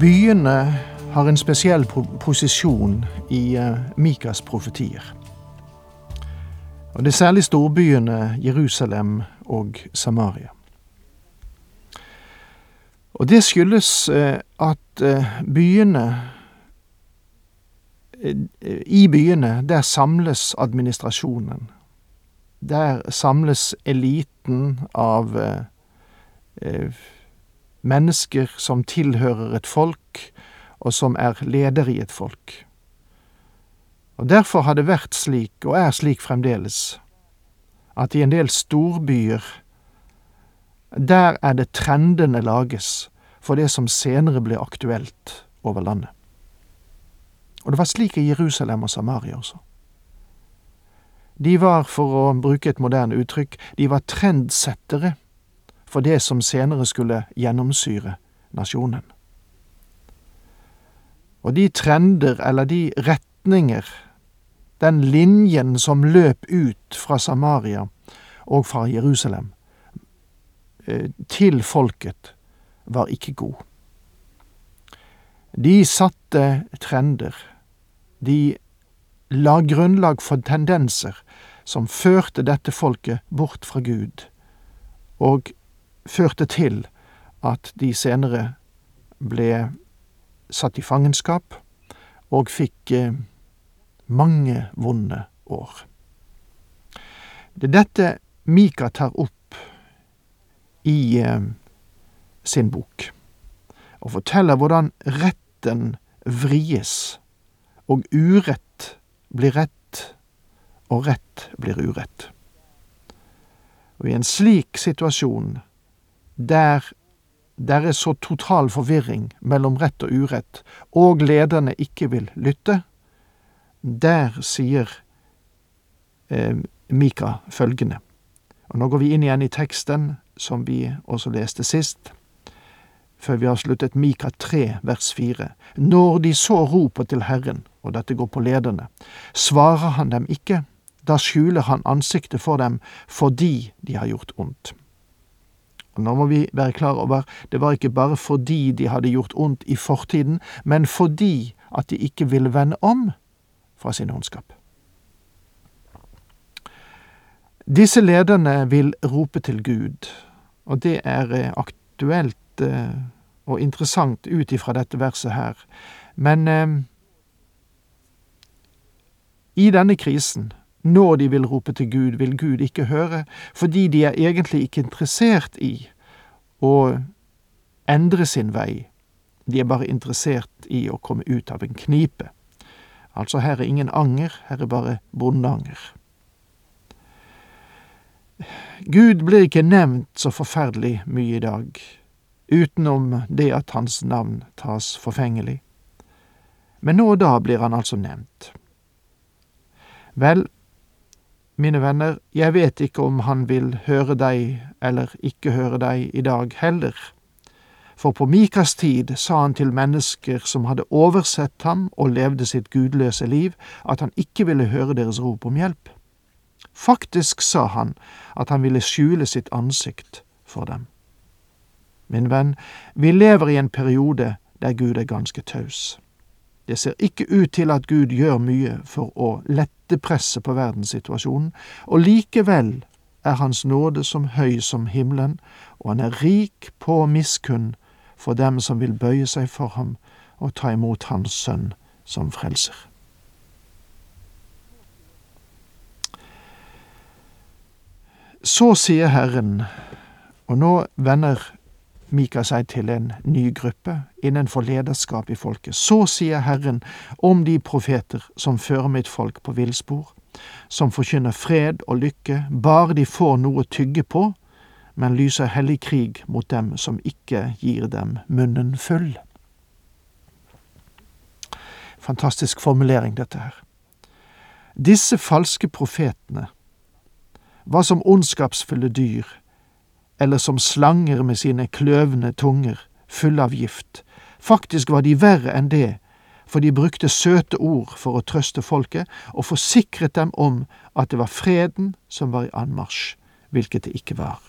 Byene har en spesiell posisjon i uh, Mikas profetier. Og Det er særlig storbyene Jerusalem og Samaria. Og det skyldes uh, at uh, byene I byene, der samles administrasjonen. Der samles eliten av mennesker som tilhører et folk, og som er leder i et folk. Og Derfor har det vært slik, og er slik fremdeles, at i en del storbyer, der er det trendene lages for det som senere ble aktuelt over landet. Og det var slik i Jerusalem og Samaria også. De var, for å bruke et moderne uttrykk, de var trendsettere for det som senere skulle gjennomsyre nasjonen. Og de trender, eller de retninger, den linjen som løp ut fra Samaria og fra Jerusalem eh, til folket, var ikke god. De satte trender. De la grunnlag for tendenser som førte dette folket bort fra Gud, og førte til at de senere ble satt i fangenskap og fikk eh, mange vonde år. Det er dette Mika tar opp i eh, sin bok, og forteller hvordan retten vries, og urett blir rett, og rett blir urett. Og i en slik situasjon der der er så total forvirring mellom rett og urett, og lederne ikke vil lytte, der sier eh, Mika følgende. Og Nå går vi inn igjen i teksten som vi også leste sist, før vi har sluttet Mika 3, vers 4. Når de så roper til Herren, og dette går på lederne, svarer han dem ikke, da skjuler han ansiktet for dem fordi de har gjort ondt. Nå må vi være klar over, det var ikke bare fordi de hadde gjort ondt i fortiden, men fordi at de ikke ville vende om fra sin ondskap. Disse lederne vil rope til Gud, og det er eh, aktuelt eh, og interessant ut ifra dette verset her. Men eh, i denne krisen når de vil rope til Gud, vil Gud ikke høre, fordi de er egentlig ikke interessert i å endre sin vei. De er bare interessert i å komme ut av en knipe. Altså, her er ingen anger, her er bare bondeanger. Gud blir ikke nevnt så forferdelig mye i dag, utenom det at hans navn tas forfengelig. Men nå og da blir han altså nevnt. Vel, Mine venner, jeg vet ikke om han vil høre deg eller ikke høre deg i dag heller. For på Mikas tid sa han til mennesker som hadde oversett ham og levde sitt gudløse liv, at han ikke ville høre deres rop om hjelp. Faktisk sa han at han ville skjule sitt ansikt for dem. Min venn, vi lever i en periode der Gud er ganske taus. Det ser ikke ut til at Gud gjør mye for å lette presset på verdenssituasjonen, og likevel er Hans nåde som høy som himmelen, og han er rik på miskunn for dem som vil bøye seg for ham og ta imot Hans Sønn som frelser. Så sier Herren, og nå vender Mika seg til en ny gruppe innenfor lederskap i folket. Så sier Herren om de profeter som fører mitt folk på villspor, som forkynner fred og lykke, bare de får noe tygge på, men lyser hellig krig mot dem som ikke gir dem munnen full. Fantastisk formulering, dette her. Disse falske profetene var som ondskapsfulle dyr, eller som slanger med sine kløvne tunger, fulle av gift. Faktisk var de verre enn det, for de brukte søte ord for å trøste folket, og forsikret dem om at det var freden som var i anmarsj, hvilket det ikke var.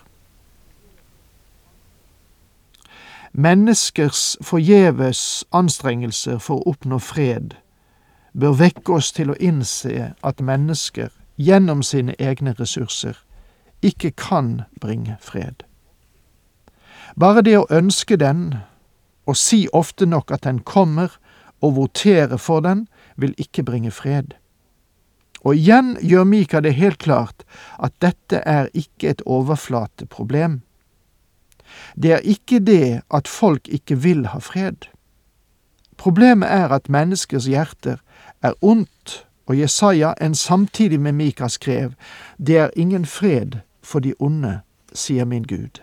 Menneskers forgjeves anstrengelser for å oppnå fred bør vekke oss til å innse at mennesker, gjennom sine egne ressurser, ikke kan bringe fred. Bare det å ønske den, og si ofte nok at den kommer, og votere for den, vil ikke bringe fred. Og igjen gjør Mika det helt klart at dette er ikke et overflateproblem. Det er ikke det at folk ikke vil ha fred. Problemet er at menneskers hjerter er ondt, og Jesaja en samtidig med Mika skrev, Det er ingen fred for de onde, sier min Gud.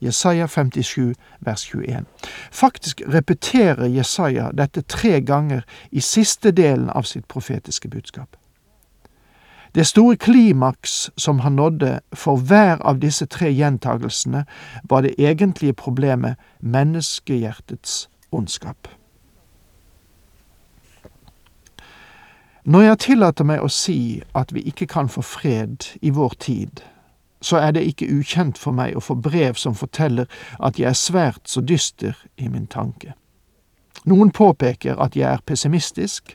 Jesaja 57, vers 21. Faktisk repeterer Jesaja dette tre ganger i siste delen av sitt profetiske budskap. Det store klimaks som han nådde for hver av disse tre gjentagelsene, var det egentlige problemet menneskehjertets ondskap. Når jeg tillater meg å si at vi ikke kan få fred i vår tid, så er det ikke ukjent for meg å få brev som forteller at jeg er svært så dyster i min tanke. Noen påpeker at jeg er pessimistisk,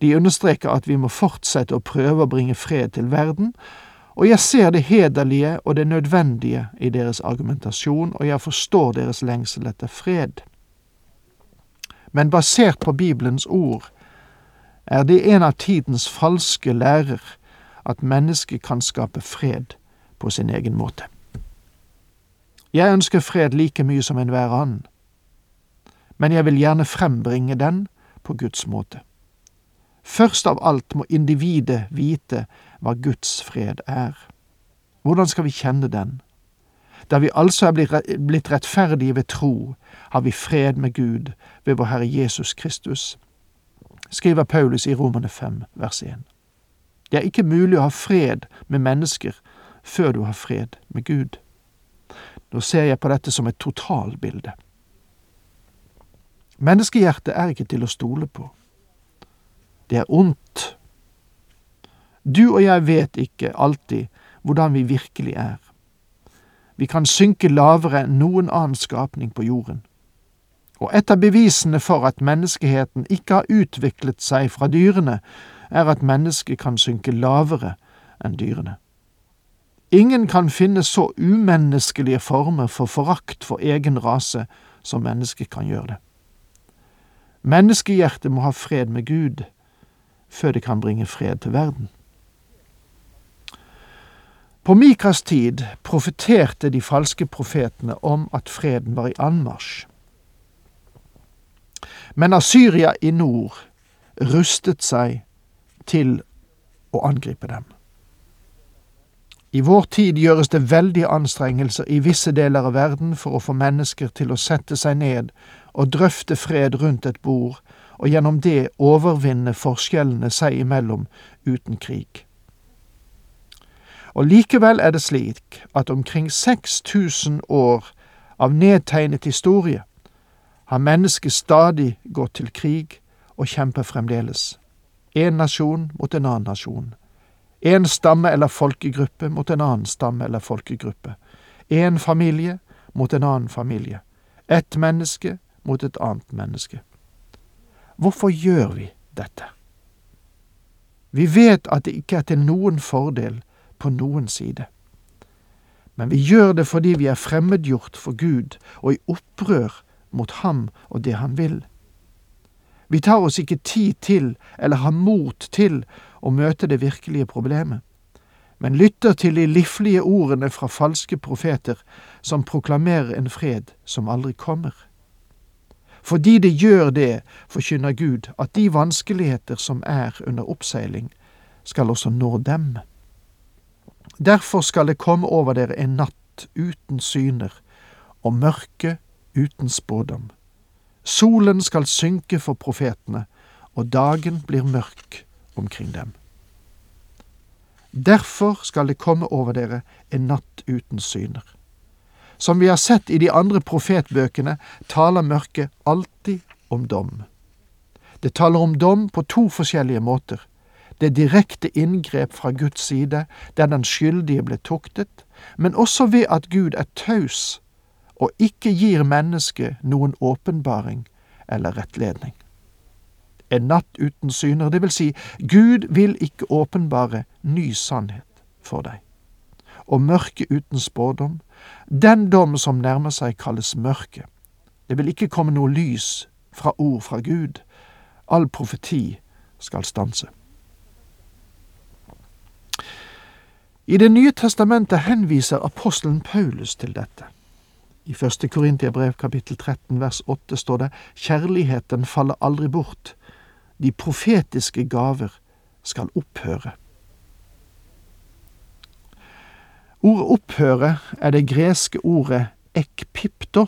de understreker at vi må fortsette å prøve å bringe fred til verden, og jeg ser det hederlige og det nødvendige i deres argumentasjon, og jeg forstår deres lengsel etter fred. Men basert på Bibelens ord er det en av tidens falske lærer at mennesket kan skape fred på sin egen måte. Jeg ønsker fred like mye som enhver annen, men jeg vil gjerne frembringe den på Guds måte. Først av alt må individet vite hva Guds fred er. Hvordan skal vi kjenne den? Da vi altså er blitt rettferdige ved tro, har vi fred med Gud ved vår Herre Jesus Kristus, skriver Paulus i Romane 5, vers 1. Det er ikke mulig å ha fred med mennesker før du har fred med Gud. Nå ser jeg på dette som et totalbilde. Menneskehjertet er ikke til å stole på. Det er ondt. Du og jeg vet ikke alltid hvordan vi virkelig er. Vi kan synke lavere enn noen annen skapning på jorden. Og et av bevisene for at menneskeheten ikke har utviklet seg fra dyrene, er at mennesket kan synke lavere enn dyrene. Ingen kan finne så umenneskelige former for forakt for egen rase som mennesket kan gjøre det. Menneskehjertet må ha fred med Gud før det kan bringe fred til verden. På Mikas tid profeterte de falske profetene om at freden var i anmarsj. Men Asyria i nord rustet seg til å angripe dem. I vår tid gjøres det veldige anstrengelser i visse deler av verden for å få mennesker til å sette seg ned og drøfte fred rundt et bord, og gjennom det overvinne forskjellene seg imellom uten krig. Og likevel er det slik at omkring 6000 år av nedtegnet historie har mennesket stadig gått til krig og kjemper fremdeles. En nasjon mot en annen nasjon en stamme eller folkegruppe mot en annen stamme eller folkegruppe. En familie mot en annen familie. Ett menneske mot et annet menneske. Hvorfor gjør vi dette? Vi vet at det ikke er til noen fordel på noen side. Men vi gjør det fordi vi er fremmedgjort for Gud og i opprør mot ham og det han vil. Vi tar oss ikke tid til eller har mot til å møte det virkelige problemet, men lytter til de liflige ordene fra falske profeter som proklamerer en fred som aldri kommer. Fordi det gjør det, forkynner Gud at de vanskeligheter som er under oppseiling, skal også nå dem. Derfor skal det komme over dere en natt uten syner og mørke uten spådom. Solen skal synke for profetene, og dagen blir mørk omkring dem. Derfor skal det komme over dere en natt uten syner. Som vi har sett i de andre profetbøkene, taler mørket alltid om dom. Det taler om dom på to forskjellige måter. Det direkte inngrep fra Guds side, der den skyldige ble tuktet, men også ved at Gud er taus og ikke gir mennesket noen åpenbaring eller rettledning. En natt uten syner, det vil si, Gud vil ikke åpenbare ny sannhet for deg. Og mørke uten spådom, den dom som nærmer seg, kalles mørke. Det vil ikke komme noe lys fra ord fra Gud. All profeti skal stanse. I Det nye testamentet henviser apostelen Paulus til dette. I første Korintiabrev kapittel 13 vers 8 står det Kjærligheten faller aldri bort. De profetiske gaver skal opphøre. Ordet opphøre er det greske ordet ekpipto,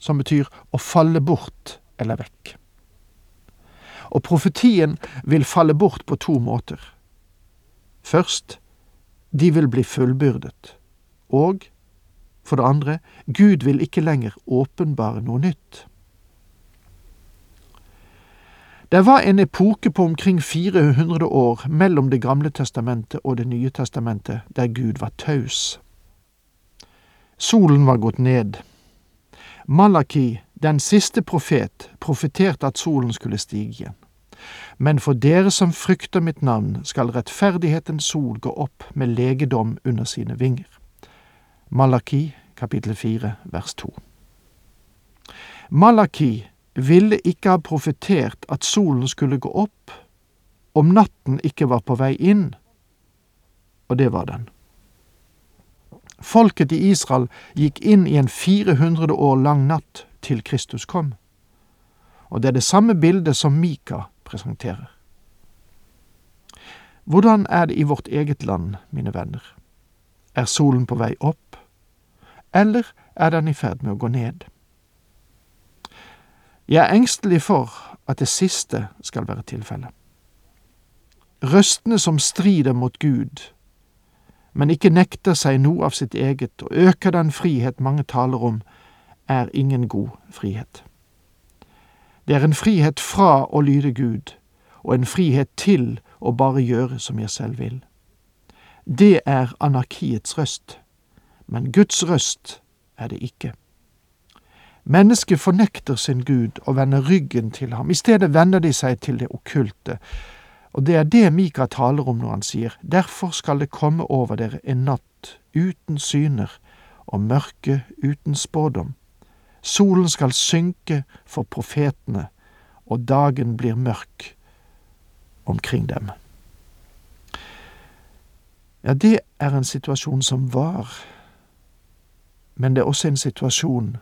som betyr å falle bort eller vekk. Og profetien vil falle bort på to måter. Først, de vil bli fullbyrdet, og for det andre, Gud vil ikke lenger åpenbare noe nytt. Det var en epoke på omkring 400 år mellom Det gamle testamentet og Det nye testamentet der Gud var taus. Solen var gått ned. Malaki, den siste profet, profeterte at solen skulle stige igjen. Men for dere som frykter mitt navn, skal rettferdighetens sol gå opp med legedom under sine vinger. Malaki kapittel 4 vers 2. Malaki ville ikke ha profetert at solen skulle gå opp om natten ikke var på vei inn, og det var den. Folket i Israel gikk inn i en 400 år lang natt til Kristus kom, og det er det samme bildet som Mika presenterer. Hvordan er det i vårt eget land, mine venner? Er solen på vei opp, eller er den i ferd med å gå ned? Jeg er engstelig for at det siste skal være tilfellet. Røstene som strider mot Gud, men ikke nekter seg noe av sitt eget og øker den frihet mange taler om, er ingen god frihet. Det er en frihet fra å lyde Gud, og en frihet til å bare gjøre som jeg selv vil. Det er anarkiets røst, men Guds røst er det ikke. Mennesket fornekter sin Gud og vender ryggen til ham. I stedet vender de seg til det okkulte. Og det er det Mika taler om når han sier, derfor skal det komme over dere en natt uten syner og mørke uten spådom. Solen skal synke for profetene, og dagen blir mørk omkring dem. Ja, det er en situasjon som var, men det er også en situasjon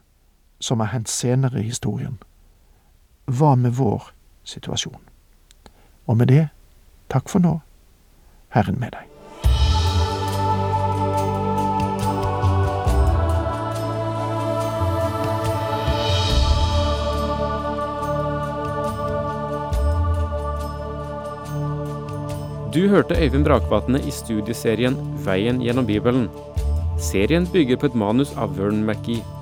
som har hendt senere i historien. Hva med vår situasjon? Og med det, takk for nå, Herren med deg. Du hørte Øyvind Brakvatne i studieserien Veien gjennom Bibelen. Serien bygger på et manus av Vern McGee.